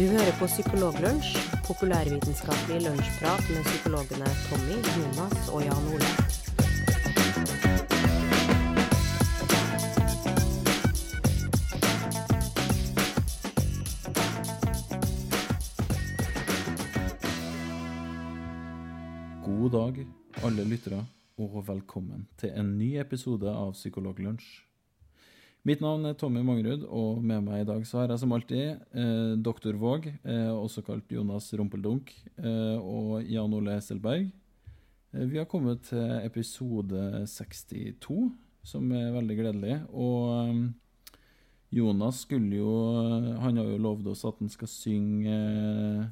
Du hører på Psykologlunsj, populærvitenskapelig lunsjprat med psykologene Tommy, Jonas og Jan Ole. God dag, alle lyttere, og velkommen til en ny episode av Psykologlunsj. Mitt navn er Tommy Mangerud, og med meg i dag så har jeg som alltid eh, doktor Våg, eh, også kalt Jonas Rumpeldunk, eh, og Jan Ole Hesselberg. Eh, vi har kommet til episode 62, som er veldig gledelig. Og eh, Jonas skulle jo Han har jo lovd oss at han skal synge eh,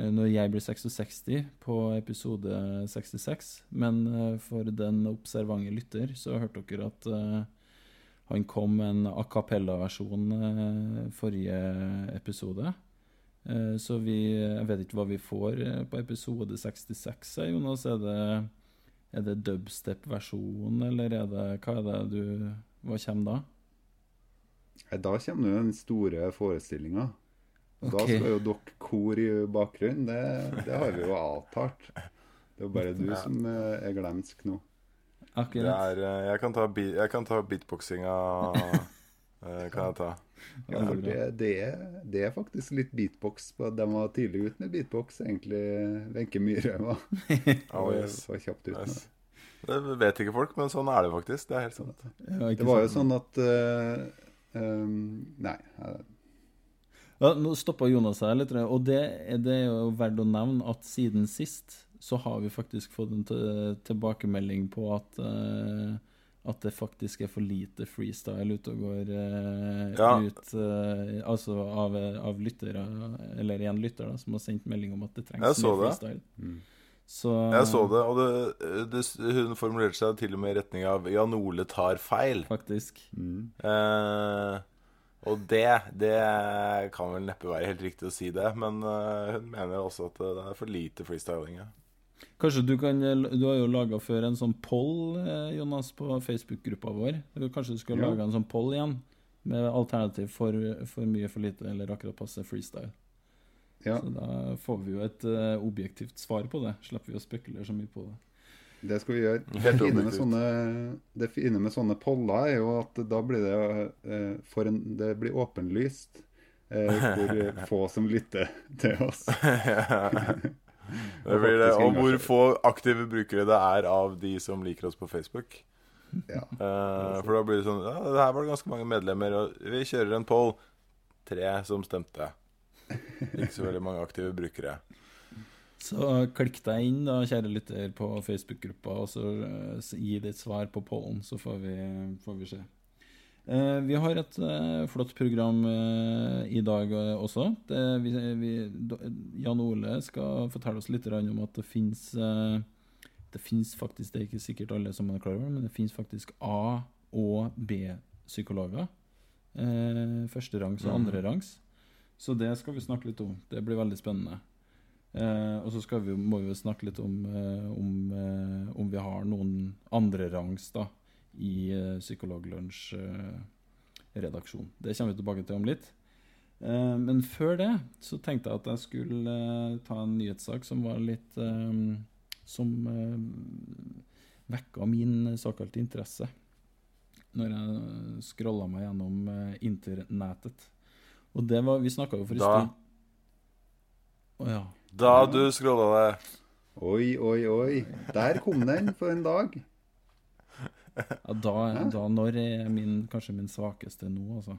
eh, når jeg blir 66 på episode 66. Men eh, for den observante lytter så hørte dere at eh, han kom med en a cappella-versjon eh, forrige episode. Eh, så vi Jeg vet ikke hva vi får eh, på episode 66, eh, Jonas. Er det, er det dubstep-versjon, eller er det Hva er det du Hva kommer da? Da kommer jo den store forestillinga. Da skal jo dere kor i bakgrunnen. Det, det har vi jo avtalt. Det er bare du som er glemsk nå. Det Akkurat. er, eh, jeg, kan ta, bi- jeg kan ta beatboxinga eh, Kan jeg ta. Ja, for det, det, er, det er faktisk litt beatbox. på De var tidlig ute med beatbox, egentlig. Wenche Myhre var, Oh, yes. var kjapt ute det. yes. Det vet ikke folk, men sånn er det faktisk. Det er helt sant. Ja, Det var jo sånn at uh, um, Nei. Ja, nå stoppa Jonas her litt, og det, det er jo verdt å nevne at siden sist så har vi faktisk fått en tilbakemelding på at uh, at det faktisk er for lite freestyle ute og går uh, Ja. ut uh, Altså av, av lyttere, eller en lytter, da, som har sendt melding om at det trengs mer freestyle. Mm. Så Jeg så det, og det, det, hun formulerte seg til og med i retning av Jan Ole tar feil. Faktisk. Mm. Eh, og det, det kan vel neppe være helt riktig å si det, men hun mener også at det er for lite freestyling. Ja. Kanskje du kan Du har jo laga før en sånn poll, eh, Jonas, på Facebook-gruppa vår. Kanskje du skal Ja. lage en sånn poll igjen? Med alternativ for, for mye, for lite eller akkurat passe freestyle. Ja, Så da får vi jo et uh, objektivt svar på det. Slipper vi å spekulere så mye på det. det skal vi gjøre. Det fine, med sånne, det fine med sånne poller er jo at da blir det uh, for en, Det blir åpenlyst uh, hvor få som lytter til oss. Det blir det. Og hvor få aktive brukere det er av de som liker oss på Facebook. Ja. Uh, for da blir det sånn Ja, det her var det ganske mange medlemmer, og vi kjører en poll. Tre som stemte. Ikke så veldig mange aktive brukere. Så klikk deg inn, da, kjære lytter, på Facebook-gruppa, og så eh, gi ditt svar på pollen, så får vi, får vi se. Eh, vi har et eh, flott program eh, i dag også. Det, vi, vi, Jan Ole skal fortelle oss litt om at det fins Det fins faktisk, det er ikke sikkert alle som er klar over, men det fins faktisk A- og B-psykologer. Første Førsterangs og andre andrerangs. Så det skal vi snakke litt om. Det blir veldig spennende. Eh, og så skal vi, må vi jo snakke litt om, eh, om, eh, om vi har noen andrerangs da, i eh, Psykologlunsj eh. Det kommer vi tilbake til om litt. Eh, men før det så tenkte jeg at jeg skulle ta en nyhetssak som var litt Som vekka min såkalte interesse når jeg scrolla meg gjennom internettet. Og det var Vi snakka jo for en Da- stund Å ja. Da du scrolla deg. Oi, oi, oi. Der kom den for en dag. Ja, da, da når er min, kanskje min svakeste nå, altså.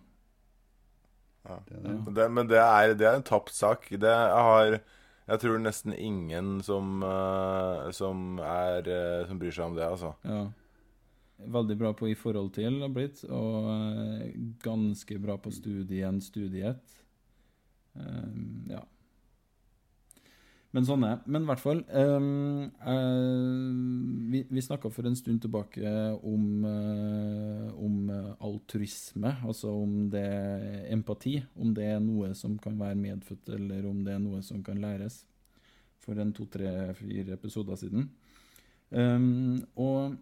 Ja. det. Det, men det er, det er en tapt sak. Det har Jeg tror nesten ingen som, eh, som, er, eh, som bryr seg om det, altså. Ja. Veldig bra på i forhold til har blitt, og eh, ganske bra på studien studiet. Um, ja. Men sånn er Men i hvert fall um, uh, Vi, vi snakka for en stund tilbake om, uh, om altruisme, altså om det empati. Om det er noe som kan være medfødt, eller om det er noe som kan læres. For en to, tre, fire episoder siden. Um, og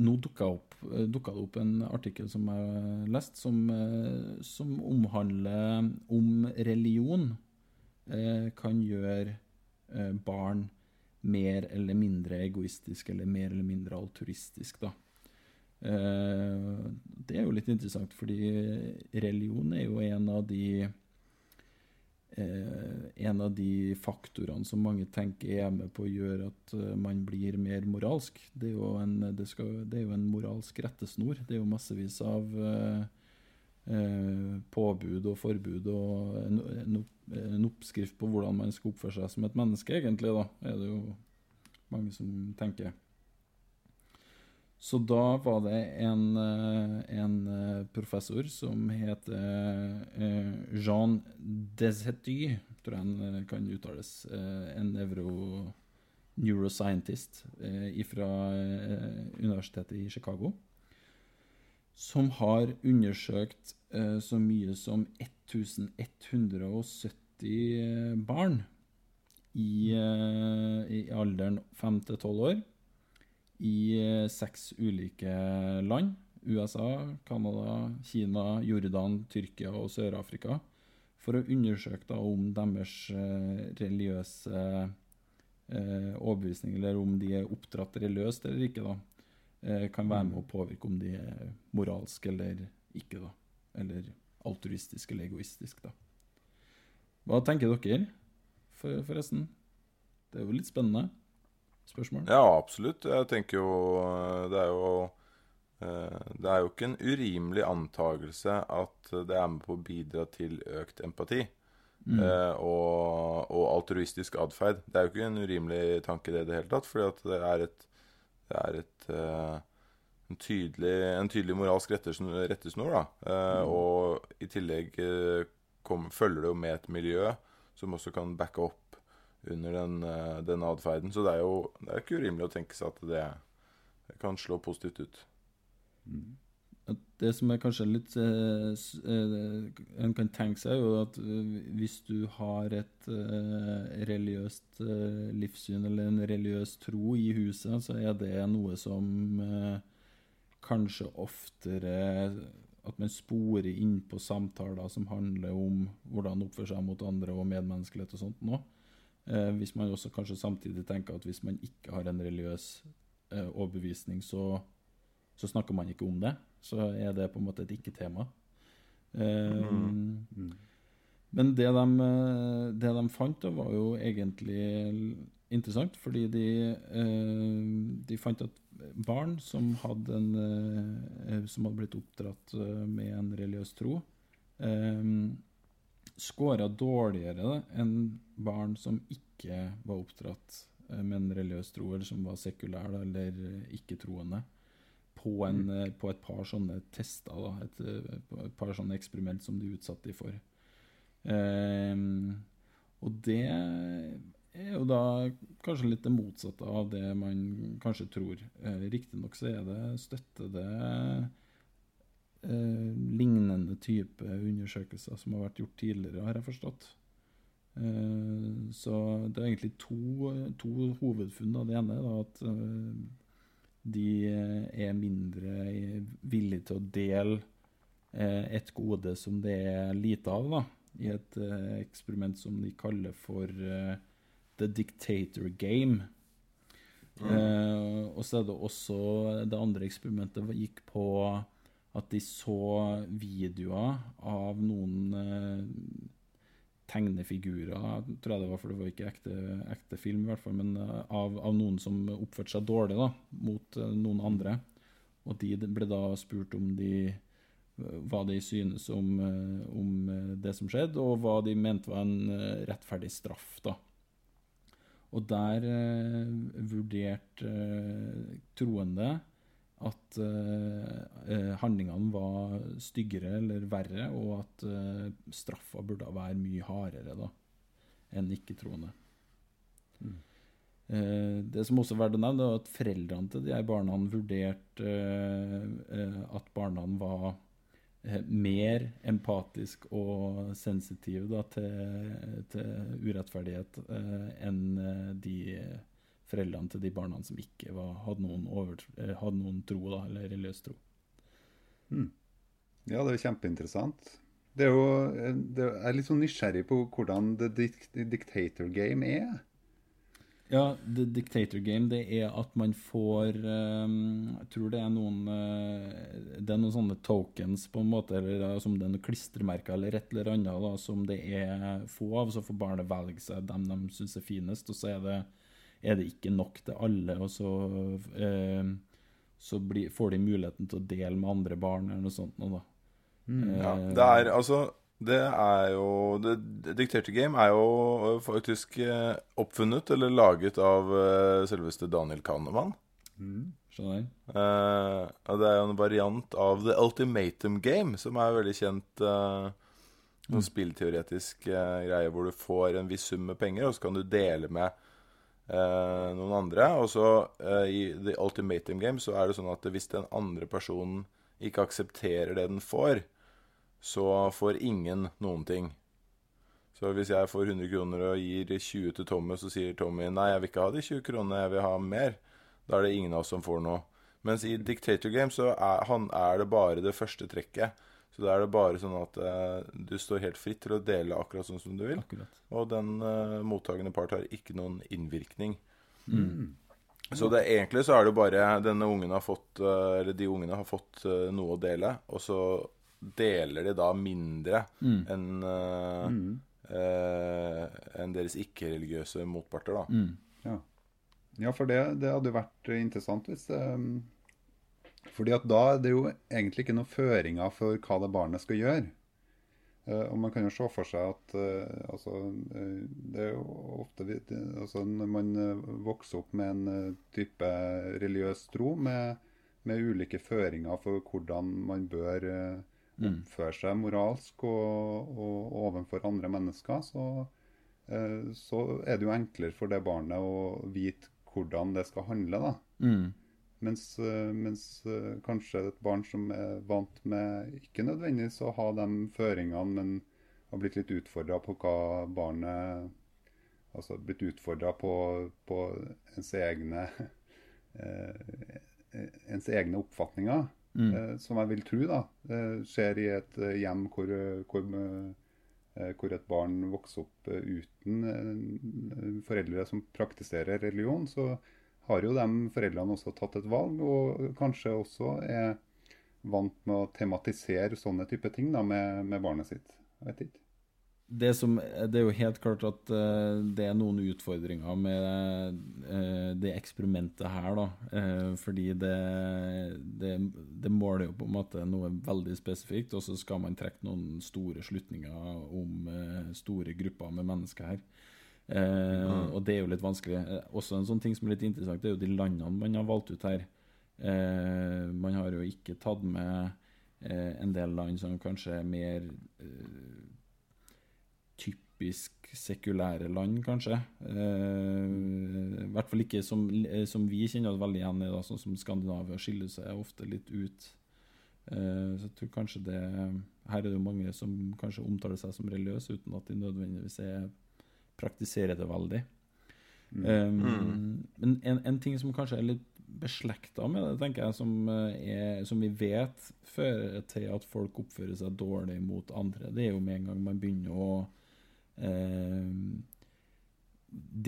nå dukka opp, dukka det opp en artikkel som jeg har lest, som, eh, som omhandler om religion eh, kan gjøre barn mer eller mindre egoistisk eller mer eller mindre alturistisk, da. Eh, det er jo litt interessant, fordi religion er jo en av de eh, en av de faktorene som mange tenker er med på å gjøre at eh, man blir mer moralsk. Det er jo en, det skal, det er jo en moralsk rettesnor. Det er jo massevis av eh, eh, påbud og forbud og en, oppskrift på hvordan man skal oppføre seg som et menneske, egentlig. da, er det jo mange som tenker. Så da var det en, eh, en eh, professor som heter eh, Jean Desety, tror jeg han kan uttales. En nevro neuroscientist fra Universitetet i Chicago. Som har undersøkt så mye som 1170 barn i, i alderen 5 til 12 år i eh, seks ulike land. USA, Canada, Kina, Jordan, Tyrkia og Sør-Afrika. For å undersøke da om deres eh, religiøse eh, overbevisning, eller om de er oppdratt religiøst eller ikke, da, eh, kan være med å påvirke om de er moralske eller ikke. da, Eller altruistisk eller egoistisk. da. Hva tenker dere, for, forresten? Det er jo litt spennende spørsmål? Ja, absolutt. Jeg tenker jo eh, Det er jo eh, det er jo ikke en urimelig antakelse at det er med på å bidra til økt empati. Mm. Eh, og, og, altruistisk atferd. Det er jo ikke en urimelig tanke det i det hele tatt. fordi at det er et, det er et en, tydelig, en tydelig moralsk rettesnor. da. Mm. Og i tillegg kom, følger det jo med et miljø som også kan backe opp under den, den atferden. Så det er jo det er ikke urimelig å tenke seg at det, det kan slå positivt ut. Mm. Det som er kanskje litt uh, En kan tenke seg, jo at hvis du har et religiøst livssyn eller en religiøs tro i huset, så er det noe som kanskje oftere at man sporer inn på samtaler som handler om hvordan oppføre seg mot andre og medmenneskelighet og sånt nå. Eh, hvis man også kanskje samtidig tenker at hvis man ikke har en religiøs eh, overbevisning, så, så, snakker man ikke om det. Så er det på en måte et ikke-tema. Um, mm. Mm. Men det de, eh, det de fant, da, var jo egentlig interessant, fordi de, eh, de fant at barn som hadde, en, eh, som hadde blitt oppdratt med en religiøs tro, scora dårligere enn barn som ikke var oppdratt eh, med en religiøs tro, eller som var sekulære eller ikke-troende, på, mm. Eh, på, et par sånne tester, da, et, eh, et, par sånne eksperiment som de utsatte dem for. Um, og det er jo da kanskje litt det motsatte av det man kanskje tror. Eh, Riktignok så er det støtte det eh, lignende type undersøkelser som har vært gjort tidligere, har jeg forstått. Uh, så det er egentlig to, to hovedfunn. Det ene er at eh, de er mindre villige til å dele eh, et gode som det er lite av, da, i et eh, eksperiment som de kaller for eh, The Dictator Game. Mm. Og så er det også Det andre eksperimentet gikk på at de så videoer av noen eh, tegnefigurer, tror jeg det var, for det var ikke ekte, ekte film, i hvert fall, men uh, av, av, noen som oppførte seg dårlig da, mot uh, noen andre. Og de ble da spurt om de hva de synes om, om, det som skjedde, og hva de mente var en rettferdig straff. da. Og der vurderte troende at uh, handlingene var styggere eller verre, og at uh, straffa burde være mye hardere da, enn ikke-troende. Mm. Uh, det som også er verdt å nevne, er at foreldrene til de her barna vurderte at barna var mer empatisk og sensitive da, til, til, urettferdighet enn de foreldrene til de barna som ikke var, hadde, noen over, eh, hadde, noen tro, da, eller religiøs tro. Mm. Ja, det er kjempeinteressant. Det er jo, det er, Jeg er litt sånn nysgjerrig på hvordan The Dictator Game er. Ja, The Dictator Game, det er at man får um, Jeg tror det er noen uh, Det er noen sånne tokens, på en måte, eller som det er noen klistremerker eller et eller annet da, som det er få av. Så får barnet velge seg dem de syns er finest, og så er det, er det, ikke nok til alle. Og så, eh, så blir, får de muligheten til å dele med andre barn eller noe sånt. Nå, da. Mm, ja, det er altså det er jo det, Dictator Game er jo øh, faktisk øh, oppfunnet eller laget av uh, selveste Daniel Kahneman. Mm. Skjønner. Uh, det er jo en variant av The Ultimatum Game, som er veldig kjent. noen mm. spillteoretisk greie hvor du får en viss sum med penger, og så kan du dele med noen andre. Og så i The Ultimatum Game så er det sånn at hvis den andre personen ikke aksepterer det den får, så får ingen noen ting. Så hvis jeg får 100 kroner og gir 20 til Tommy, så sier Tommy nei, jeg vil ikke ha de 20 kronene, jeg vil ha mer. Da er det ingen av oss som får noe. Mens i Dictator Game så er, han, er det bare det første trekket. Så da er det bare sånn at eh, du står helt fritt til å dele akkurat sånn som du vil. Akkurat. Og den eh, mottagende part har ikke noen innvirkning. Mm. Så det, egentlig så er det bare denne ungen har fått, uh, eller de ungene har fått noe å dele, og så deler de da mindre mm. enn uh, mm. uh, en deres ikke-religiøse motparter, da. Mm. Ja. ja. for det, det, hadde vært interessant hvis um, fordi at da er det jo egentlig ikke noen føringer for hva det barnet skal gjøre. Uh, og man kan jo se for seg at uh, altså, uh, det er jo ofte altså, Når man vokser opp med en type religiøs tro med, med, ulike føringer for hvordan man bør oppføre seg moralsk og, og overfor andre mennesker, så, eh, så, er det jo enklere for det barnet å vite hvordan det skal handle. da. Mm. Mens, eh, mens, eh, kanskje et barn som er vant med ikke nødvendigvis å ha de føringene, men har blitt litt utfordra på hva barnet Altså blitt utfordra på, på ens egne eh, ens egne oppfatninger. Mm. Eh, som jeg vil tro da, eh, skjer i et hjem hvor, hvor, hvor, et barn vokser opp uten foreldre som praktiserer religion, så har jo de foreldrene også tatt et valg, og kanskje også er vant med å tematisere sånne type ting da, med, med barnet sitt. Jeg vet ikke det, som, det, er jo helt klart at uh, det er noen utfordringer med uh, det eksperimentet her, da. Uh, fordi det, det, det, måler jo på en måte noe veldig spesifikt, og så skal man trekke noen store slutninger om store grupper med mennesker her. Mm. Og det er jo litt vanskelig. også en sånn ting som er litt interessant, det er jo de landene man har valgt ut her. man har jo ikke tatt med en del land som kanskje er mer typisk sekulære land, kanskje. Eh, I hvert fall ikke som, eh, som, vi kjenner oss veldig igjen i, da, sånn som Skandinavia skiller seg ofte litt ut. Eh, så jeg tror kanskje det Her er det jo mange som kanskje omtaler seg som religiøse uten at de nødvendigvis er, praktiserer det veldig. Mm. Um, men en, en, ting som kanskje er litt beslekta med det, tenker jeg, som, er, som, vi vet fører til at folk oppfører seg dårlig mot andre, det er jo med en gang man begynner å eh,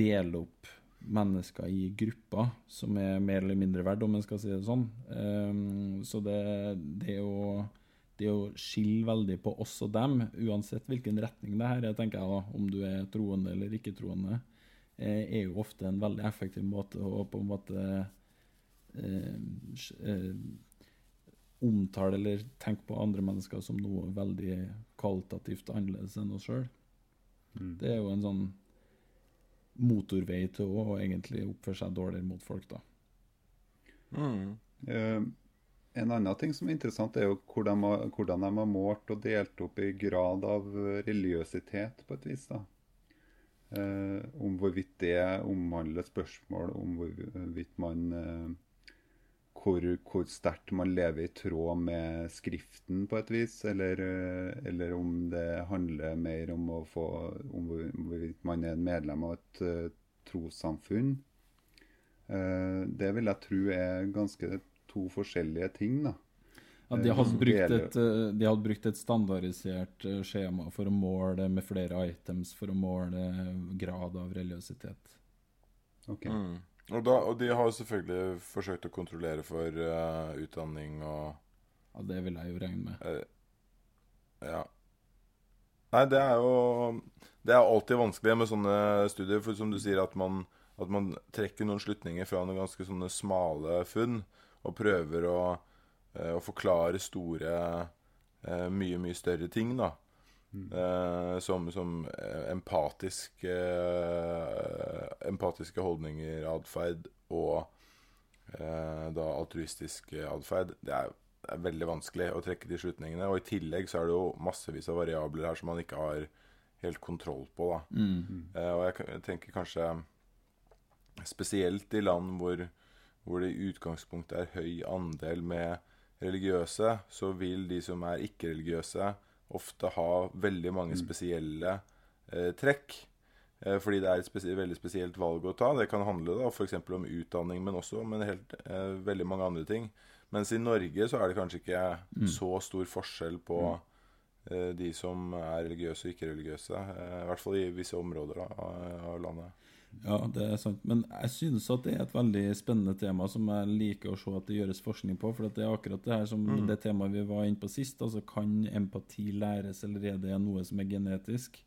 dele opp mennesker i grupper som er mer eller mindre verdt, om en skal si det sånn. Um, så det, det, å, det å skille veldig på oss og dem, uansett hvilken retning det her er, tenker jeg da, om du er troende eller ikke troende, eh, er jo ofte en veldig effektiv måte å på en måte eh, eh, omtale eller tenke på andre mennesker som noe veldig kvalitativt annerledes enn oss sjøl. Mm. Det er jo en sånn motorvei til å egentlig oppføre seg dårligere mot folk, da. Mm. Uh, en annen ting som er interessant, er jo hvordan de, har, målt og delt opp i grad av religiøsitet, på et vis. da. Eh, om hvorvidt det omhandler spørsmål om hvorvidt man eh, hvor, hvor sterkt man lever i tråd med Skriften, på et vis. Eller, eh, eller om det handler mer om å få om hvorvidt man er en medlem av et uh, trossamfunn. Eh, det vil jeg tro er ganske to forskjellige ting. da. Ja, de, hadde Eh, brukt et, eh, de hadde brukt et standardisert eh, skjema for å måle med flere items for å måle grad av religiøsitet. Ok. Mm. Og, da, og de har selvfølgelig forsøkt å kontrollere for uh, utdanning og Ja, Det vil jeg jo regne med. Uh, Ja. Nei, det er jo Det er alltid vanskelig med sånne studier, for som du sier, at man, at man trekker noen slutninger fra noen ganske sånne smale funn, og prøver å, eh, å forklare store eh, Mye, mye større ting, da. Eh, som som empatisk eh, Empatiske holdninger, atferd og eh, da altruistisk atferd. Det er, er veldig vanskelig å trekke de slutningene. Og i tillegg så er det jo massevis av variabler her som man ikke har helt kontroll på. da. Mm. Eh, og jeg, jeg tenker kanskje spesielt i land hvor, hvor det i utgangspunktet er høy andel med religiøse, så vil de som er ikke-religiøse, ofte ha veldig mange spesielle eh, trekk. Eh, fordi det er et spesi veldig spesielt valg å ta. Det kan handle da f.eks. om utdanning, men også om helt, eh, veldig mange andre ting. Mens i Norge så er det kanskje ikke så stor forskjell på eh, de som er religiøse og ikke-religiøse. Eh, I hvert fall i visse områder da, av landet. Ja, det er sant. Men jeg synes at det er et veldig spennende tema som jeg liker å se at det gjøres forskning på. For at det er akkurat det her som det temaet vi var inne på sist. Altså kan empati læres, eller er det noe som er genetisk?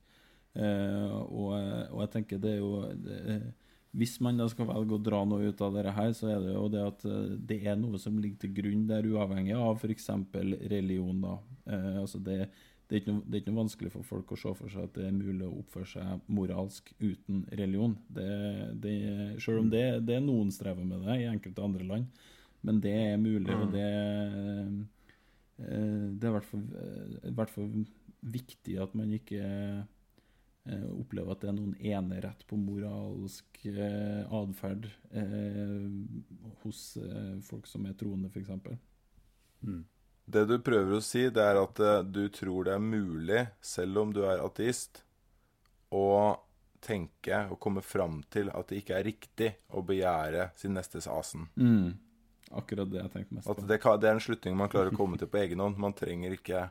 Eh, og, og jeg tenker det er jo det, Hvis man da skal velge å dra noe ut av dette her, så er det jo det at eh, det er noe som ligger til grunn der, uavhengig av f.eks. religion. da. Eh, altså det det er, ikke noe, det er ikke noe vanskelig for folk å se for seg at det er mulig å oppføre seg moralsk uten religion. Det, det, selv om det, det noen strever med det i enkelte andre land, men det er mulig, og det, eh, det er i hvert fall, viktig at man ikke eh, opplever at det er noen enerett på moralsk eh, atferd eh, hos eh, folk som er troende, f.eks. Det du prøver å si, det er at eh, du tror det er mulig, selv om du er ateist, å tenke og komme fram til at det ikke er riktig å begjære sin nestes asen. Mm. Akkurat det jeg tenkte mest At på. det, det er en slutning man klarer å komme til på egen hånd. Man trenger ikke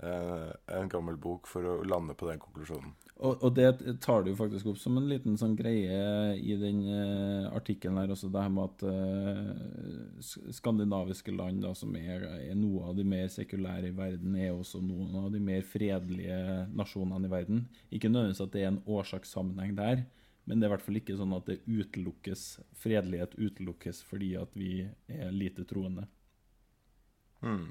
en gammel bok for å lande på den konklusjonen. Og, og det tar du faktisk opp som en liten sånn greie i den uh, artikkelen her også, det her med at uh, skandinaviske land, da, som er, er noe av de mer sekulære i verden, er også noen av de mer fredelige nasjonene i verden. Ikke nødvendigvis at det er en årsakssammenheng der, men det er i hvert fall ikke sånn at det utelukkes, fredelighet utelukkes fordi at vi er lite troende. Mm.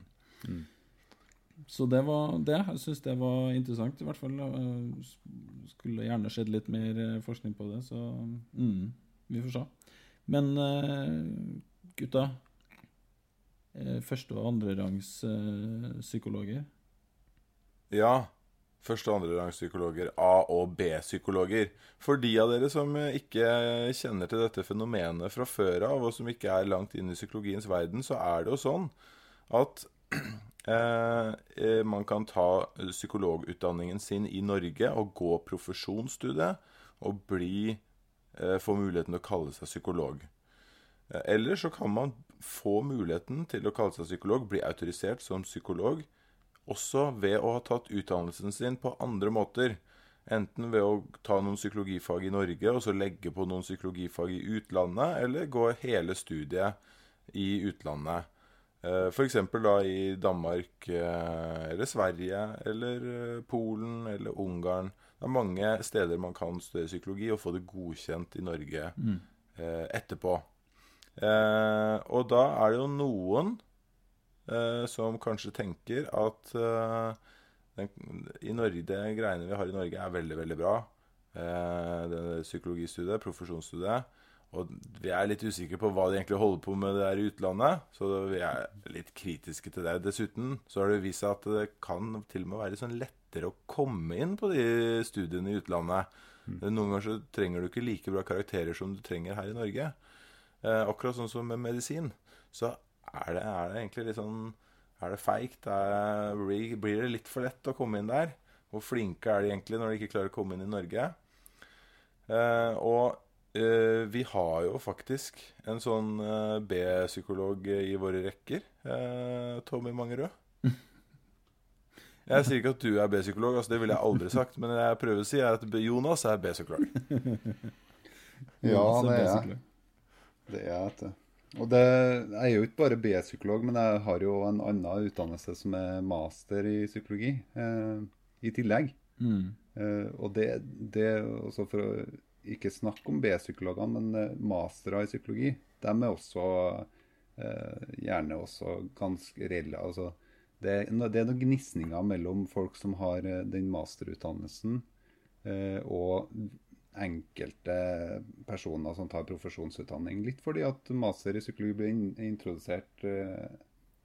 Så det var det. Jeg syns det var interessant, i hvert fall. Eh, Skulle gjerne skjedd litt mer eh, forskning på det, så mm, vi får se. Men eh, gutta Første- og andrerangs psykologer. Ja. Første- og andrerangspsykologer, A- og B-psykologer. For de av dere som ikke kjenner til dette fenomenet fra før av, og som ikke er langt inn i psykologiens verden, så er det jo sånn at eh, eh, man kan ta psykologutdanningen sin i Norge og gå profesjonsstudiet og bli eh, få muligheten til å kalle seg psykolog. Eh, Eller så kan man få muligheten til å kalle seg psykolog, bli autorisert som psykolog, også ved å ha tatt utdannelsen sin på andre måter. Enten ved å ta noen psykologifag i Norge og så legge på noen psykologifag i utlandet, eller gå hele studiet i utlandet. Eh, F.eks. da i Danmark eh, eller Sverige eller eh, Polen eller Ungarn. Det er mange steder man kan studere psykologi og få det godkjent i Norge eh, etterpå. Eh, og da er det jo noen eh, som kanskje tenker at eh, i Norge, det greiene vi har i Norge, er veldig, veldig bra. Eh, det psykologistudiet, profesjonsstudiet. Og vi er litt usikre på hva de egentlig holder på med der i utlandet, så vi er litt kritiske til det. Dessuten så har det vist seg at det kan til og med være sånn lettere å komme inn på de studiene i utlandet. Noen ganger så trenger du ikke like bra karakterer som du trenger her i Norge. Eh, akkurat sånn som med medisin. Så er det, er det egentlig litt sånn Er det feigt? Blir det litt for lett å komme inn der? Hvor flinke er de egentlig når de ikke klarer å komme inn i Norge? Eh, og eh, vi har jo faktisk en sånn eh, B-psykolog i våre rekker. Eh, Tommy Mangerød. Jeg sier ikke at du er B-psykolog, altså det ville jeg aldri sagt. Men det jeg prøver å si, er at Jonas er B-psykolog. Ja, det er jeg. Det er jeg. vet. Og det, jeg er jo ikke bare B-psykolog, men jeg har jo en annen utdannelse som er master i psykologi eh, i tillegg. Mm. Eh, og det, det også For å ikke snakk om B-psykologene, men eh, mastere i psykologi, de er også eh, gjerne også ganske reelle. Altså, det, det er noen gnisninger mellom folk som har eh, den masterutdannelsen, eh, og enkelte personer som tar profesjonsutdanning. Litt fordi at master i psykologi ble in introdusert eh,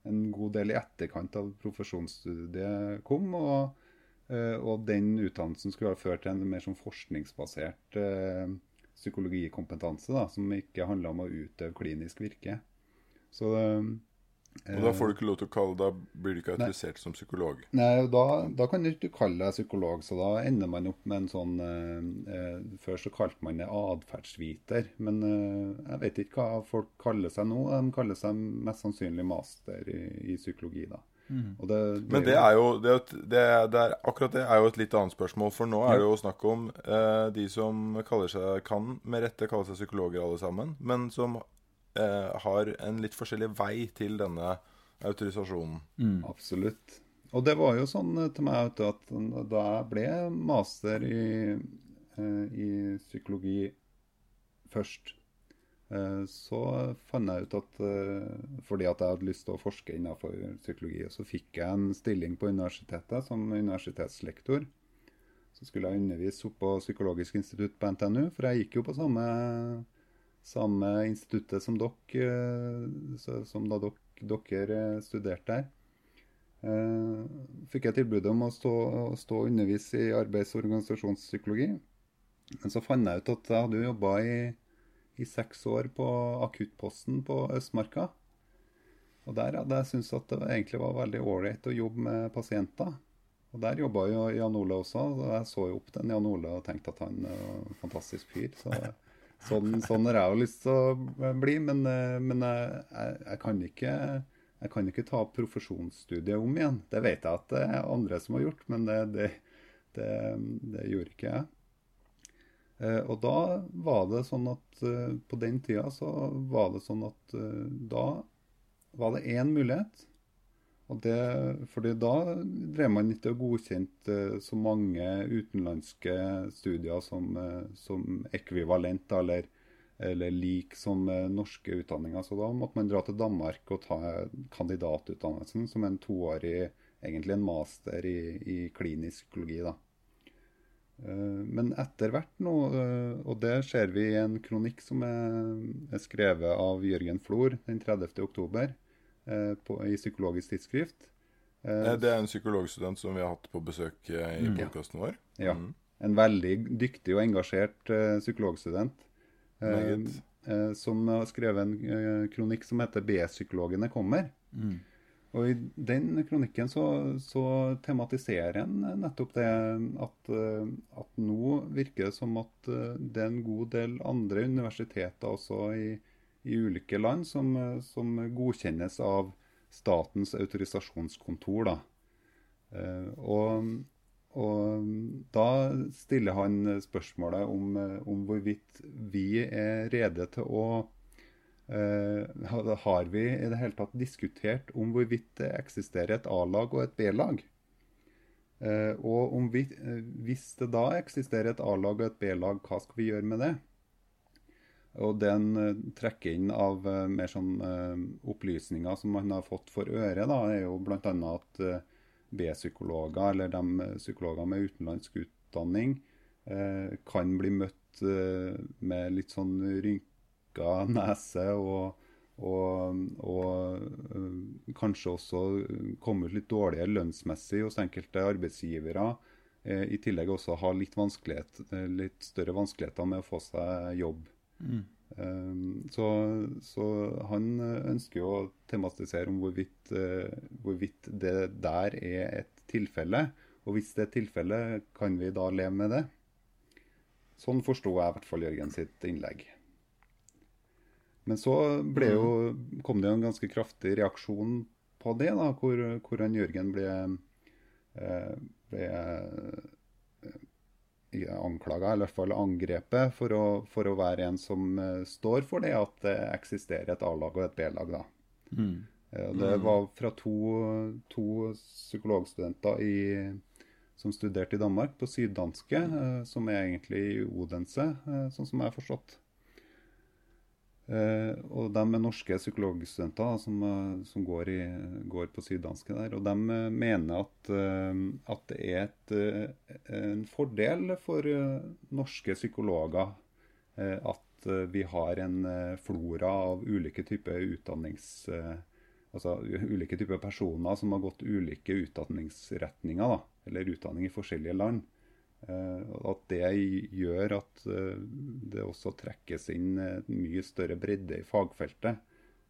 en god del i etterkant av profesjonsstudiet kom. og og den utdannelsen skulle ha ført til en mer sånn forskningsbasert eh, psykologikompetanse, da, som ikke handla om å utøve klinisk virke. Så eh, Og da får du ikke lov til å kalle Da blir du ikke autorisert som psykolog. Nei, da, da kan du ikke kalle deg psykolog, så da ender man opp med en sånn eh, eh, Før så kalte man det atferdsviter, men eh, jeg vet ikke hva folk kaller seg nå. De kaller seg mest sannsynlig master i, i psykologi, da. Og det, Men det er jo det, er det, det Akkurat det er jo et litt annet spørsmål. For nå er det jo snakk om eh, de som kaller seg, kan med rette kalle seg psykologer alle sammen, men som eh, har en litt forskjellig vei til denne autorisasjonen. Absolutt. Og det var jo sånn eh, til meg vet du, at da jeg ble master i, eh, i psykologi først, så fant jeg ut at eh, fordi at jeg hadde lyst til å forske innenfor psykologi, så fikk jeg en stilling på universitetet som universitetslektor. Så skulle jeg undervise oppe på Psykologisk institutt på NTNU, for jeg gikk jo på samme, samme instituttet som dere, eh, som da dere, eh, studerte der. Eh, fikk jeg tilbud om å stå, og undervise i arbeids- og organisasjonspsykologi. Men så fant jeg ut at jeg hadde jobba i, i seks år på akuttposten på Østmarka. Og der hadde jeg syntes at det egentlig var veldig ålreit å jobbe med pasienter. Og der jobba jo Jan Ole også, og jeg så jo opp til Jan Ole og tenkte at han var en fantastisk fyr. Så, sånn, sånn har jeg jo lyst til å bli, men, eh, men jeg, jeg kan ikke jeg kan ikke ta profesjonsstudiet om igjen. Det vet jeg at det er andre som har gjort, men det, det, det, det gjorde ikke jeg. Eh, og da var det sånn at eh, på den tida så var det sånn at eh, da var det én mulighet. Og det, fordi da drev man ikke og godkjente så mange utenlandske studier som, som ekvivalent, eller, eller lik som norske utdanninger. Så da måtte man dra til Danmark og ta kandidatutdannelsen, som en toårig, egentlig en master i, i klinisk psykologi. da. Eh, Men etter hvert nå, eh, og det ser vi i en kronikk som er, skrevet av Jørgen Flor den 30. oktober eh, i Psykologisk tidsskrift. Det er en psykologstudent som vi har hatt på besøk i podkasten vår. Ja. Mm. En veldig dyktig og engasjert psykologstudent. eh, Meget. som har skrevet en kronikk som heter 'B-psykologene kommer'. Og I den kronikken så, så tematiserer en nettopp det at, eh, at nå virker det som at eh, det er en god del andre universiteter også i, i ulike land som, eh, som godkjennes av statens autorisasjonskontor. da. Og, og da stiller han spørsmålet om, om hvorvidt vi er rede til å Har vi i det hele tatt diskutert om hvorvidt det eksisterer et A-lag og et B-lag? Eh, og vi, eh, hvis det da eksisterer et A-lag og et B-lag, hva skal vi gjøre med det? Og den trekker inn av eh, mer sånn eh, opplysninger som man har fått for øre, da, er jo bl.a. at eh, B-psykologer, eller de eh, psykologer med utenlandsk utdanning, eh, kan bli møtt eh, med litt sånn rynka nese og, og, og eh, kanskje også komme ut litt dårligere lønnsmessig hos enkelte arbeidsgivere. Eh, I tillegg også ha litt, vanskelighet, eh, litt større vanskeligheter med å få seg jobb. Um, så, så han ønsker jo å tematisere om hvorvidt, hvorvidt det der er et tilfelle. Og hvis det er tilfelle, kan vi da leve med det? Sånn forsto jeg i hvert fall Jørgen sitt innlegg. Men så jo, kom det jo en ganske kraftig reaksjon på det, da, hvor, hvor han Jørgen ble, eh, ble anklaga, eller i hvert fall angrepet, for å, for å, være en som uh, står for det at det eksisterer et A-lag og et B-lag. da. Mm. Det mm. var fra to, to psykologstudenter i, som studerte i Danmark, på syddanske, som er egentlig i Odense, sånn som jeg har forstått. Uh, og de er norske psykologstudenter som, uh, som går, i, går, på syddanske der. Og de uh, mener at, at, det er et, en fordel for norske psykologer at vi har en flora av ulike typer utdannings... altså ulike typer personer som har gått ulike utdanningsretninger, da, eller utdanning i forskjellige land. Eh, at det gjør at eh, det også trekkes inn en mye større bredde i fagfeltet.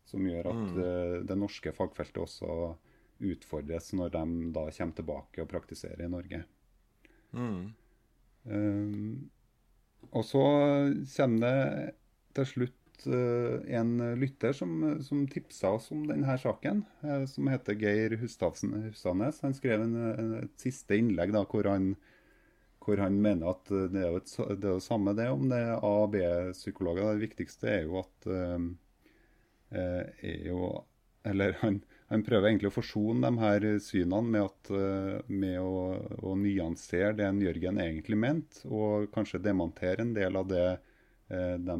Som gjør at mm. Eh, det norske fagfeltet også utfordres når de da kommer tilbake og praktiserer i Norge. Mm. Um, og så kommer det til slutt uh, en lytter som, som tipsa oss om denne saken, uh, som heter Geir Hustadnes. Han skrev en, en, et siste innlegg da, hvor han hvor han mener at det er jo et, det er jo samme det om det er A- og B-psykologer. Det viktigste er jo at uh, er jo, Eller han, han, prøver egentlig å forsone de her synene med, at, med å, å nyansere det en Jørgen egentlig mente, og kanskje demontere en del av det de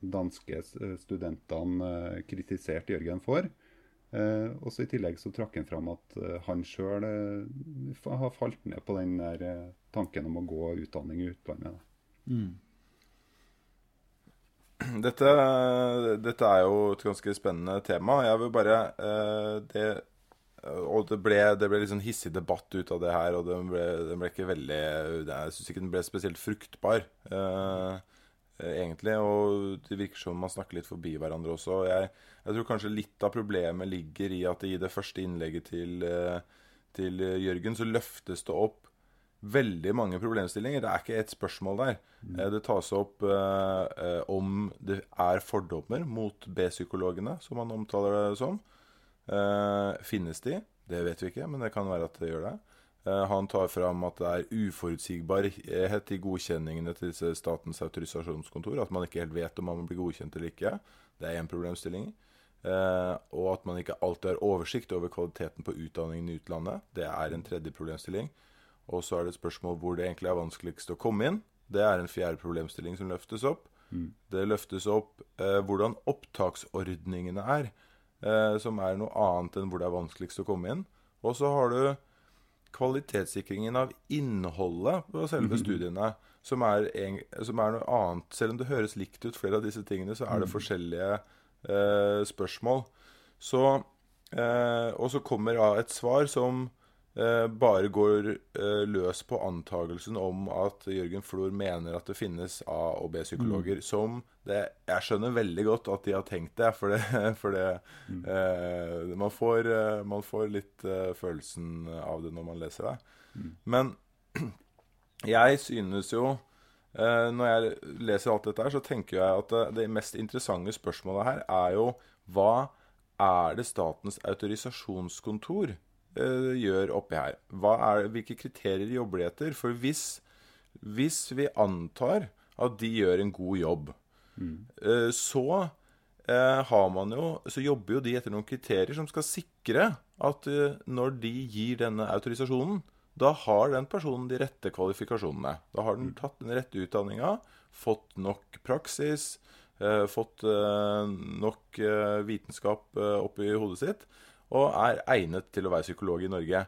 danske studentene kritiserte Jørgen for. Uh, og så I tillegg så trakk han fram at uh, han sjøl eh, har falt ned på den der tanken om å gå utdanning i utlandet. Mm. Dette, dette, er jo et ganske spennende tema. Jeg vil bare det, Og det ble, det ble litt sånn hissig debatt ut av det her, og den ble, den ble ikke veldig Jeg syns ikke den ble spesielt fruktbar. Egentlig, Og det virker som man snakker litt forbi hverandre også. Jeg, jeg tror kanskje litt av problemet ligger i at i det første innlegget til, eh, til Jørgen så løftes det opp veldig mange problemstillinger. Det er ikke ett spørsmål der. Mm. Eh, det tas opp eh, eh, om det er fordommer mot B-psykologene, som han omtaler det som. Eh, finnes de? Det vet vi ikke, men det kan være at det gjør det. Eh, han tar fram at det er uforutsigbarhet i godkjenningene til Statens autorisasjonskontor. At man ikke helt vet om man blir godkjent eller ikke. Det er én problemstilling. Uh, og at man ikke alltid har oversikt over kvaliteten på utdanningen i utlandet. Det er en tredje problemstilling. Og så er det et spørsmål hvor det egentlig er vanskeligst å komme inn. Det er en fjerde problemstilling som løftes opp. Mm. Det løftes opp eh, hvordan opptaksordningene er, eh, som er noe annet enn hvor det er vanskeligst å komme inn. Og så har du kvalitetssikringen av innholdet på selve mm. studiene, som er, en, som er, noe annet. Selv om det høres likt ut, flere av disse tingene, så er det mm. forskjellige eh, spørsmål. Så, eh, og så kommer da et svar som bare går eh, løs på antagelsen om at Jørgen Flor mener at det finnes A- og B-psykologer. Mm. Som det, Jeg skjønner veldig godt at de har tenkt det, for det, for det mm. Eh, man, får, eh, man, får, litt følelsen av det når man leser det. Mm. Men jeg synes jo Eh, når jeg leser alt dette, her, så tenker jeg at det mest interessante spørsmålet her er jo hva er det Statens autorisasjonskontor uh, gjør oppi her? Er, hvilke kriterier jobber de etter? For hvis, hvis, vi antar at de gjør en god jobb, mm. uh, så uh, har man jo Så jobber jo de etter noen kriterier som skal sikre at når de gir denne autorisasjonen, da har den personen de rette kvalifikasjonene. Da har den tatt den rette utdanninga, fått nok praksis, eh, fått nok vitenskap oppi hodet sitt, og er egnet til å være psykolog i Norge.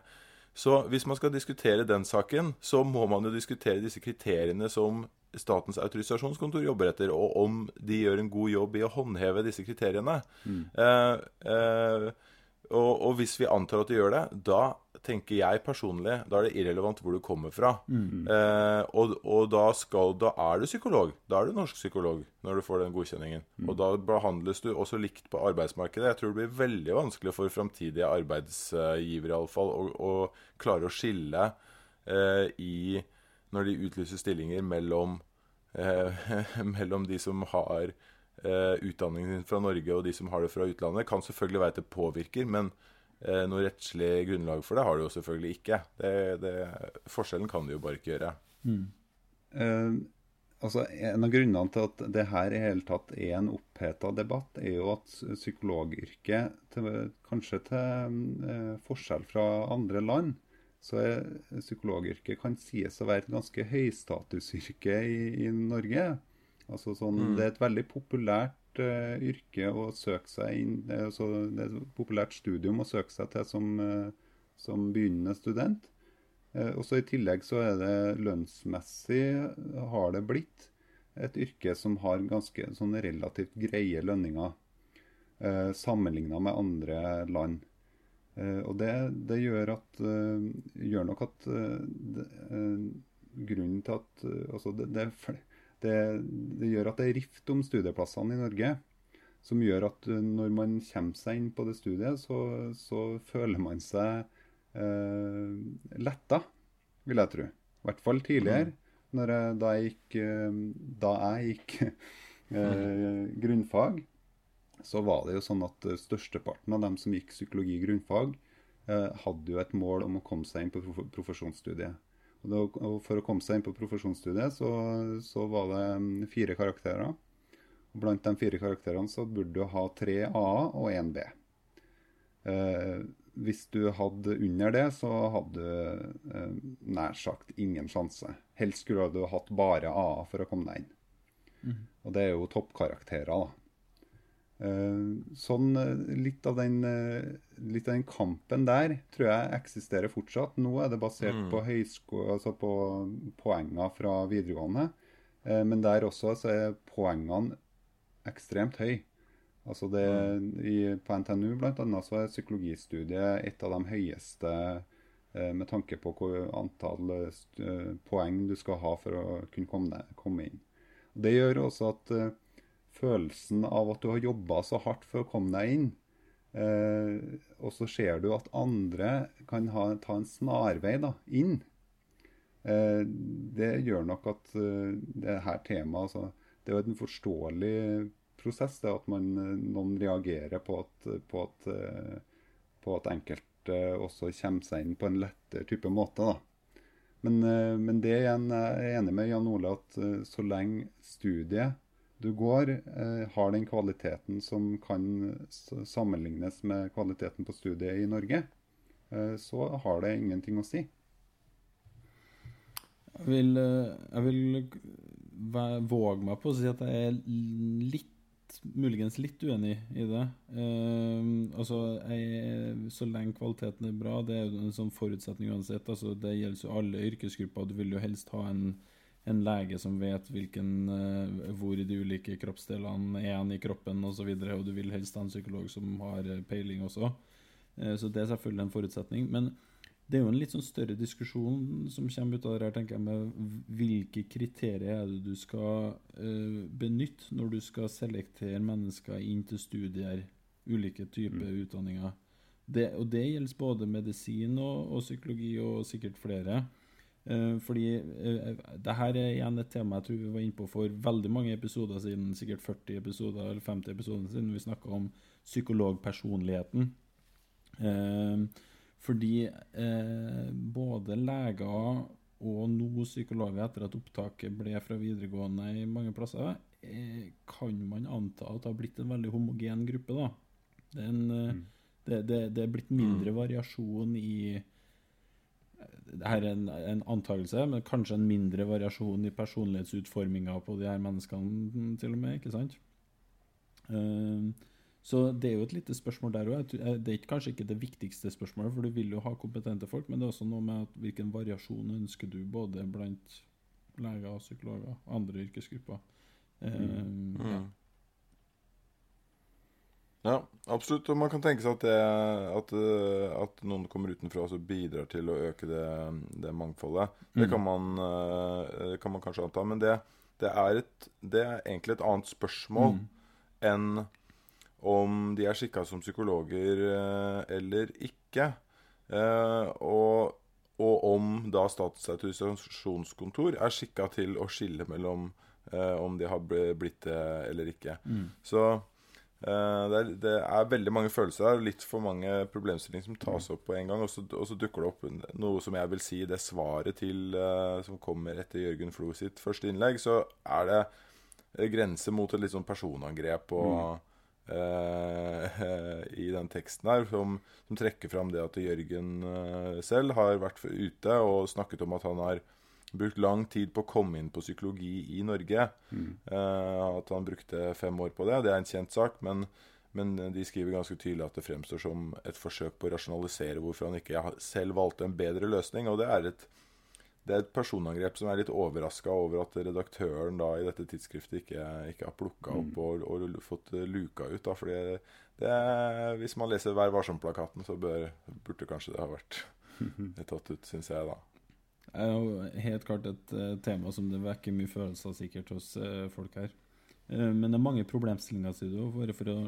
Så hvis man skal diskutere den saken, så må man jo diskutere disse kriteriene som Statens autorisasjonskontor jobber etter, og om de gjør en god jobb i å håndheve disse kriteriene. Mm. Eh, eh, og, og, hvis vi antar at de gjør det, da tenker jeg personlig Da er det irrelevant hvor du kommer fra. Mm. Eh, og, og da, skal, da, er du psykolog. Da er du norsk psykolog når du får den godkjenningen. Mm. Og da behandles du også likt på arbeidsmarkedet. Jeg tror det blir veldig vanskelig for framtidige arbeidsgivere iallfall å, å klare å skille eh, i Når de utlyser stillinger mellom eh, mellom de som har utdanningen fra Norge og de som har det fra utlandet, kan selvfølgelig være at det påvirker, men eh, noe rettslig grunnlag for det har det jo selvfølgelig ikke. Det, det, forskjellen kan det jo bare ikke gjøre. Mm. Eh, altså En av grunnene til at det her i hele tatt er en oppheta debatt, er jo at psykologyrket, til, kanskje til eh, forskjell fra andre land, så er psykologyrket kan sies å være et ganske høystatusyrke i, i Norge. Altså sånn, Mm. Det er et veldig populært uh, yrke å søke seg inn er, altså, det er et populært studium å søke seg til som, uh, som begynnende student. Uh, og så I tillegg så er det lønnsmessig har det blitt et yrke som har ganske sånn relativt greie lønninger uh, sammenligna med andre land. Uh, og det, det gjør, at, uh, gjør nok at uh, eh, grunnen til at eh, altså det, det, er det, det gjør at det er rift om studieplassene i Norge. Som gjør at eh, når man kommer seg inn på det studiet, så, så føler man seg eh, letta, vil jeg tro. I hvert fall tidligere. Når jeg, da jeg gikk, eh, da jeg gikk eh, grunnfag, så var det jo sånn at eh, størsteparten av dem som gikk psykologi grunnfag, eh, hadde jo et mål om å komme seg inn på prof profesjonsstudiet. Og, For å komme seg inn på profesjonsstudiet så, så var det mm, fire karakterer. Og Blant de fire karakterene så burde du ha tre A og én B. Eh, hvis du hadde under det, så hadde du eh, nær sagt ingen sjanse. Helst skulle du hatt bare A for å komme deg inn. Og det er jo toppkarakterer, da. Eh, sånn eh, litt av, den, eh, litt av den kampen der tror jeg eksisterer fortsatt. Nå er det basert Mm. på, høysko, altså på poenger fra videregående. Eh, men der også så er poengene ekstremt høye. Altså det, i, på NTNU annet så er psykologistudiet et av de høyeste eh, med tanke på hvor antall eh, eh, poeng du skal ha for å kunne komme, ned, komme inn. Det gjør også at eh, følelsen av at du har jobba så hardt for å komme deg inn, eh, og så ser du at andre kan ha, ta en snarvei da, inn, eh, det gjør nok at uh, det her temaet altså, Det er jo en forståelig prosess, det at man, eh, noen reagerer på at, på at, uh, på at enkelte også kommer seg inn på en lettere type måte. da. Men, uh, men det igjen jeg enig med Jan Ole at så lenge studiet du går, eh, har den kvaliteten som kan sammenlignes med kvaliteten på studiet i Norge, eh, så har det ingenting å si. Jeg vil, eh, jeg vil våge meg på å si at jeg er litt Muligens litt uenig i det. Eh, altså, jeg, Så lenge kvaliteten er bra, det er jo en sånn forutsetning uansett. Altså, det gjelder jo alle yrkesgrupper. Du vil jo helst ha en, en lege som vet hvilken, eh, hvor de ulike kroppsdelene er i kroppen osv. Og, så og du vil helst ha en psykolog som har eh, peiling også. Eh, så det er selvfølgelig en forutsetning. Men det er jo en litt sånn større diskusjon som kommer ut av det her, tenker jeg, med hvilke kriterier er det du skal benytte når du skal selektere mennesker inn til studier, ulike typer utdanninger. Det, og det gjelder både medisin og, og psykologi og sikkert flere. Eh, fordi eh, det her er igjen et tema jeg tror vi var inne på for veldig mange episoder siden, sikkert 40 episoder eller 50 episoder siden vi snakka om psykologpersonligheten. Eh, fordi eh, både leger og nå psykologer, etter at opptaket ble fra videregående i mange plasser, eh, kan man anta at det har blitt en veldig homogen gruppe. da. Det er, en, mm. det, det, det er blitt mindre variasjon i her er en, en antakelse, men kanskje en mindre variasjon i personlighetsutforminga på de her menneskene, til og med. ikke sant? Uh, så det er jo et lite spørsmål der òg. Det er kanskje ikke det viktigste spørsmålet, for du vil jo ha kompetente folk, men det er også noe med hvilken variasjon ønsker du både blant leger og psykologer, andre yrkesgrupper. Eh, ja. Mm. Ja, absolutt. Og man kan tenke seg at, det, at, eh, at noen kommer utenfra og bidrar til å øke det, det mangfoldet. Det kan man, eh, kan man kanskje anta. Men det, det, er et, det er egentlig et annet spørsmål enn om de er skikka som psykologer eh, eller ikke. Og, og om da Statens autorisasjonskontor er skikka til å skille mellom om de har blitt det eller ikke. Mm. Så det, er, det er veldig mange følelser her, litt for mange problemstillinger som tas opp på en gang. Og så, og så dukker det opp noe som jeg vil si det svaret til eh, som kommer etter Jørgen Flo sitt første innlegg. Så er det eh, grenser mot et litt sånn personangrep og, eh, i den teksten her, som, som trekker fram det at Jørgen eh, selv har vært ute og snakket om at han har brukt lang tid på å komme inn på psykologi i Norge. Eh, at han brukte fem år på det. Det er en kjent sak, men, men de skriver ganske tydelig at det fremstår som et forsøk på å rasjonalisere hvorfor han ikke selv valgte en bedre løsning. Og det er et, det er et personangrep som er litt overraska over at redaktøren da i dette tidsskriftet ikke, ikke har plukka opp og, og fått luka ut. da, fordi det, Hvis man leser Vær varsom-plakaten, så bør, burde kanskje det ha vært tatt ut, syns jeg, da. Det er jo helt klart et eh, tema som det vekker mye følelser sikkert hos eh, folk her. Eh, men det er mange problemstillinger, sier du, bare for å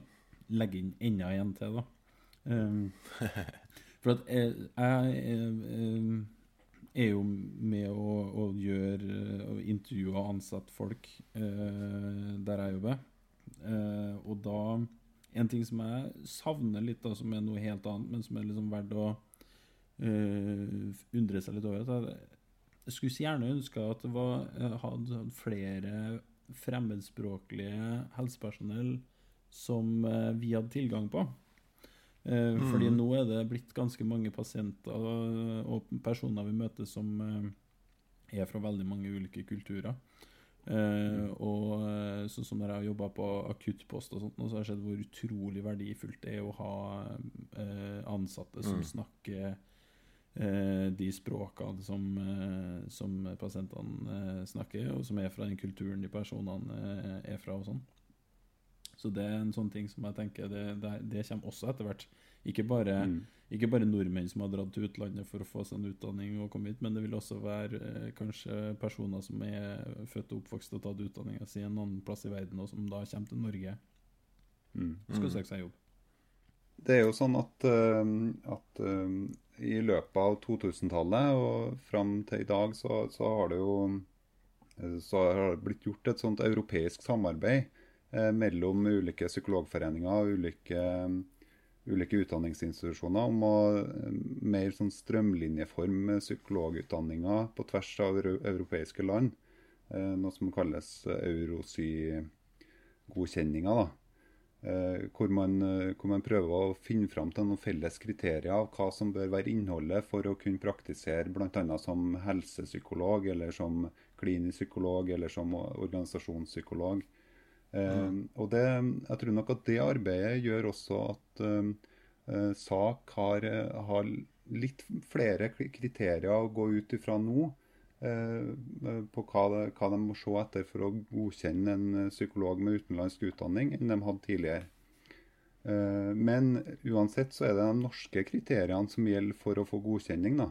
legge inn enda en til, da. Eh, for at jeg, jeg er jo med å, å gjøre å intervjue og ansette folk eh, der jeg jobber. Eh, og da En ting som jeg savner litt, da, som er noe helt annet, men som er liksom verdt å eh, undre seg litt over. Jeg, jeg skulle så gjerne ønske at det var, jeg hadde flere fremmedspråklige helsepersonell som uh, vi hadde tilgang på. Eh, Fordi nå er det blitt ganske mange pasienter og personer vi møter som eh, er fra veldig mange ulike kulturer. Uh, og eh, sånn som når jeg har jobba på akuttpost og sånt, og så har jeg sett hvor utrolig verdifullt det er å ha uh, ansatte som Mm. snakker eh, de språkene som, eh, som pasientene eh, snakker, og som er fra den kulturen de personene eh, er fra og sånn. Så det er en sånn ting som jeg tenker det, det, det kommer også etter hvert. Ikke bare, Mm. ikke bare nordmenn som har dratt til utlandet for å få seg en utdanning og komme hit, men det vil også være eh, kanskje personer som er født og oppvokst og tatt utdanninga si en annen plass i verden, og som da kommer til Norge Mm. og skal Mm. søke seg jobb. Det er jo sånn at, eh, at eh, i løpet av 2000-tallet og fram til i dag, så, så har det jo eh, så har det blitt gjort et sånt europeisk samarbeid eh, mellom ulike psykologforeninger og ulike, ulike utdanningsinstitusjoner om å eh, mer sånn strømlinjeform psykologutdanninga på tvers av euro europeiske land. Eh, noe som kalles eurosy-godkjenninga. da. Eh, hvor, man, eh, hvor man prøver å finne fram til noen felles kriterier av hva som bør være innholdet for å kunne praktisere bl.a. som helsepsykolog, eller som klinisk psykolog, eller som organisasjonspsykolog. Eh, og det, jeg tror nok at det arbeidet gjør også at eh, SAK har, har litt flere kriterier å gå ut ifra nå. Eh, på hva, de, hva de må se etter for å godkjenne en eh, psykolog med utenlandsk utdanning, enn de hadde tidligere. Eh, Men uansett så er det de norske kriteriene som gjelder for å få godkjenning. da.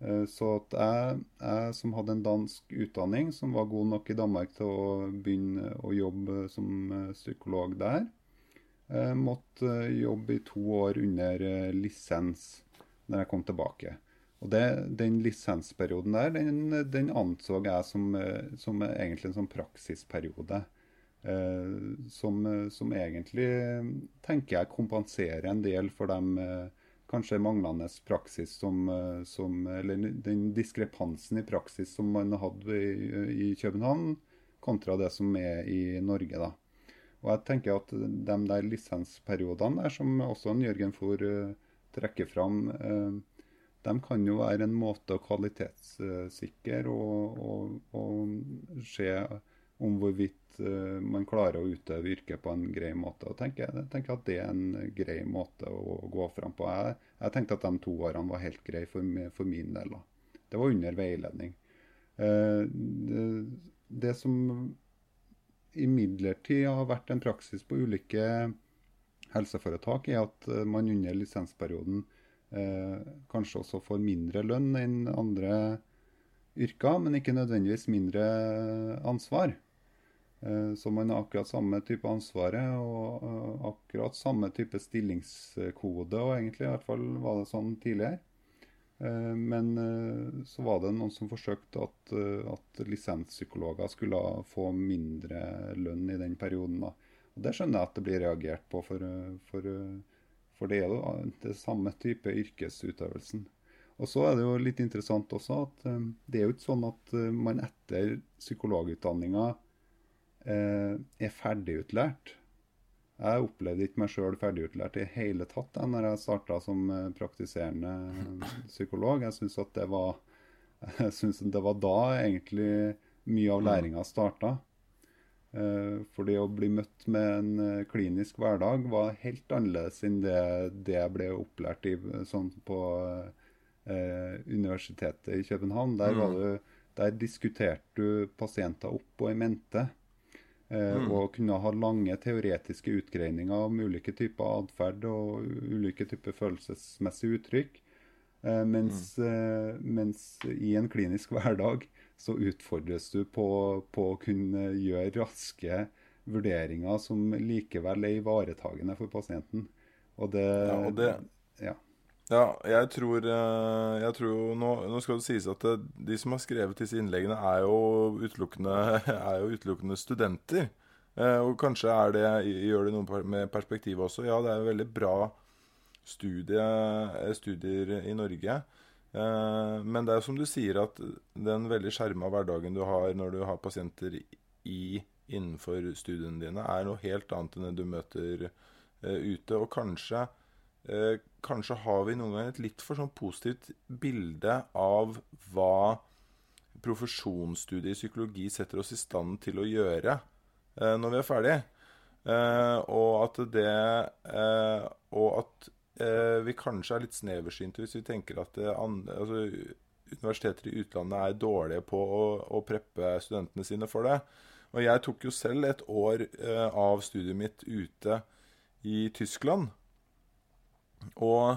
Eh, Så at jeg, jeg som hadde en dansk utdanning, som var god nok i Danmark til å begynne å jobbe som eh, psykolog der, eh, måtte eh, jobbe i to år under eh, lisens når jeg kom tilbake. Og det, Den lisensperioden der, den, den anså jeg som, eh, som egentlig en sånn praksisperiode. Eh, som, som egentlig eh, tenker jeg kompenserer en del for de eh, kanskje manglende praksis som, som Eller den diskrepansen i praksis som man hadde i, i København, kontra det som er i Norge. da. Og jeg tenker at de der lisensperiodene der, som også en Jørgen Fohr trekker fram, eh, de kan jo være en måte å kvalitetssikre og, og, og se om hvorvidt eh, man klarer å utøve yrket på en grei måte. Og tenker, jeg tenker at det er en grei måte å gå fram på. Jeg, jeg tenkte at de to årene var helt greie for, for min del. da. Det var under veiledning. Eh, det, det som imidlertid har vært en praksis på ulike helseforetak, er at eh, man under lisensperioden kanskje også får mindre lønn enn andre yrker, men ikke nødvendigvis mindre ansvar. Eh, så man har akkurat samme type ansvaret og eh, akkurat samme type stillingskode, og egentlig i hvert fall var det sånn tidligere. Eh, men eh, så var det noen som forsøkte at, eh, at lisenspsykologer skulle få mindre lønn i den perioden. da. Og Det skjønner jeg at det blir reagert på, for, for, for det er jo det samme type yrkesutøvelsen. Og så er det jo litt interessant også at det er jo ikke sånn at man etter psykologutdanninga er ferdigutlært. Jeg opplevde ikke meg sjøl ferdigutlært i hele tatt da når jeg starta som eh, praktiserende psykolog. Jeg syns det, det var da egentlig mye av læringa starta. Eh, for det å bli møtt med en eh, klinisk hverdag var helt annerledes enn det, det jeg ble opplært i sånn på eh, Universitetet i København. Der, mm. du, der diskuterte du pasienter opp og i mente. Eh, mm. Og kunne ha lange teoretiske utgreininger om ulike typer atferd og ulike typer følelsesmessige uttrykk. Eh, mens, mm. eh, mens, i en klinisk hverdag så utfordres du på, på, å kunne gjøre raske vurderinger som likevel er ivaretagende for pasienten. Og det, ja, og det, ja. Ja, jeg tror, eh, jeg tror nå, nå, skal det sies at det, de som har skrevet disse innleggene, er jo utelukkende, er jo utelukkende studenter. Eh, og kanskje det, gjør det noe med perspektivet også. Ja, det er jo veldig bra studie, eh, studier i Norge. Men det er som du sier, at den veldig skjerma hverdagen du har når du har pasienter i, innenfor studiene dine, er noe helt annet enn det du møter ute. Og kanskje eh, kanskje har vi noen ganger et litt for sånn positivt bilde av hva profesjonsstudiet i psykologi setter oss i stand til å gjøre eh, når vi er ferdig. Eh, og at det eh, Og at eh, vi kanskje er litt sneversynte hvis vi tenker at andre, altså, universiteter i utlandet er dårlige på å, å, preppe studentene sine for det. Og jeg tok jo selv et år eh, av studiet mitt ute i Tyskland. Og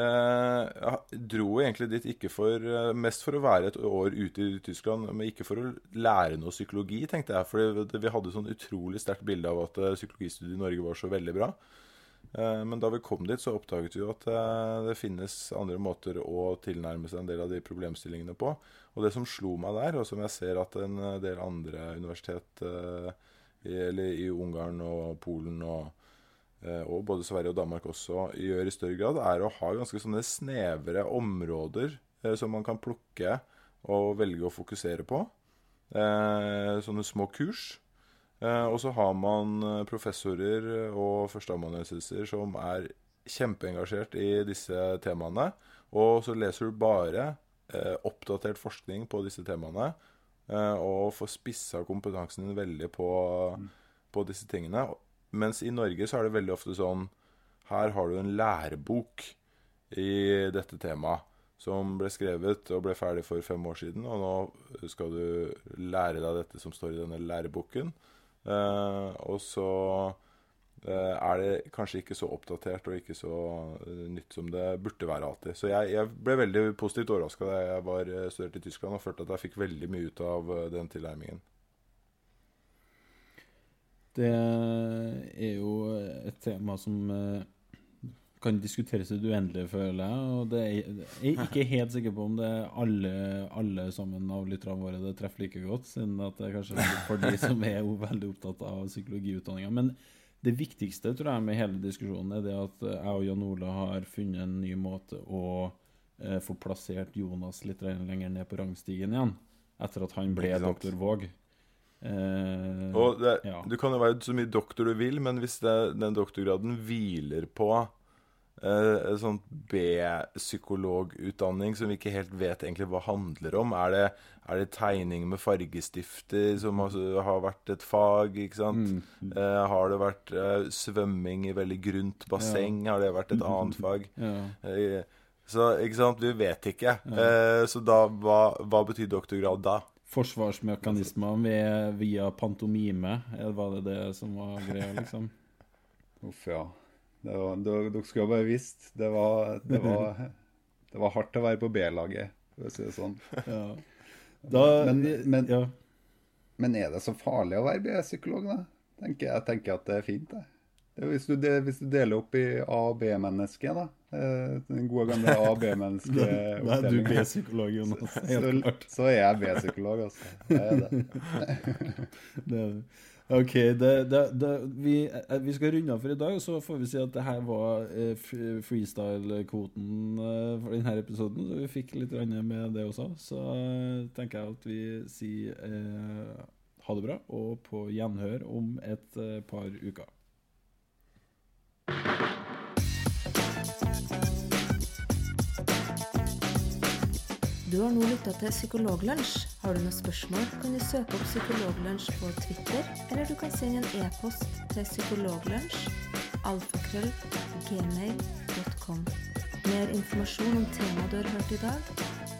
eh, dro egentlig dit ikke for, eh, mest for å være et år ute i Tyskland, men ikke for å lære noe psykologi, tenkte jeg. For vi hadde sånn utrolig sterkt bilde av at eh, psykologistudiet i Norge var så veldig bra. Men da vi kom dit, så oppdaget vi at det finnes andre måter å tilnærme seg en del av de problemstillingene på. Og det som slo meg der, og som jeg ser at en del andre universitet, eller i Ungarn og Polen og Eh, og både Sverige og Danmark også gjør i større grad, er å ha ganske sånne snevre områder eh, som man kan plukke og velge å fokusere på. Eh, sånne små kurs. Og så har man professorer og førsteamanuensiser som er kjempeengasjert i disse temaene. Og så leser du bare oppdatert forskning på disse temaene. og får spissa kompetansen din veldig på, mm. på disse tingene. Mens i Norge så er det veldig ofte sånn Her har du en lærebok i dette temaet som ble skrevet og ble ferdig for fem år siden. Og nå skal du lære deg dette som står i denne læreboken. Eh, og så eh, er det kanskje ikke så oppdatert og ikke så eh, nytt som det burde være alltid. Så jeg, jeg ble veldig positivt overraska da jeg var studert i Tyskland og følte at jeg fikk veldig mye ut av den tilnærmingen. Det er jo et tema som kan diskuteres i det uendelige, føler jeg. Og det er, jeg er ikke helt sikker på om det er alle, alle sammen av lytterne våre det treffer like godt, siden at det er kanskje for de som er veldig opptatt av psykologiutdanninga. Men det viktigste tror jeg med hele diskusjonen er det at jeg og Jan Ola har funnet en ny måte å eh, få plassert Jonas litt lenger ned på rangstigen igjen, etter at han ble doktor Våg. Eh, og det, ja. Du kan jo være så mye doktor du vil, men hvis det, den doktorgraden hviler på eh, en sånn B-psykologutdanning som vi ikke helt vet egentlig hva handler om Er det, er det tegning med fargestifter som har, har vært et fag? ikke sant? Mm. Uh, har det vært uh, svømming i veldig grunt basseng? Ja. Har det vært et annet fag? Ja. Så ikke sant, vi vet ikke. Eh, så da, hva, hva betyr doktorgrad da? forsvarsmekanismer via pantomime. Var det det som var greia, liksom? Uff, ja. Var, dere skulle bare visst. Det var, det, var, det var, hardt å være på B-laget, for å si det sånn. Ja. Da, men, men, ja. men, er det så farlig å være B-psykolog, da? Tenker jeg tenker at det er fint, det. Det hvis, du hvis du deler opp i A- og B-menneske, da. eh, Den gode gamle A- og Da er du. B-psykolog, Jonas. Helt Så, så er jeg B-psykolog, altså. Det er det. Det er det. OK, det, det, det, vi, eh, vi skal runde av for i dag, og så får vi si at det her var eh, freestyle-kvoten eh, for denne episoden. Så vi fikk litt med det også. Så tenker jeg at vi sier eh, ha det bra, og på gjenhør om et par uker. Du har nå lytta til Psykologlunsj. Har du noen spørsmål, kan du søke opp Psykologlunsj på Twitter, eller du kan sende en e-post til psykologlunsj Mer informasjon om temaet du har hørt i dag,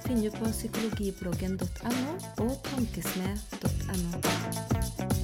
finner du på psykologibloggen.no og tankesmed.no.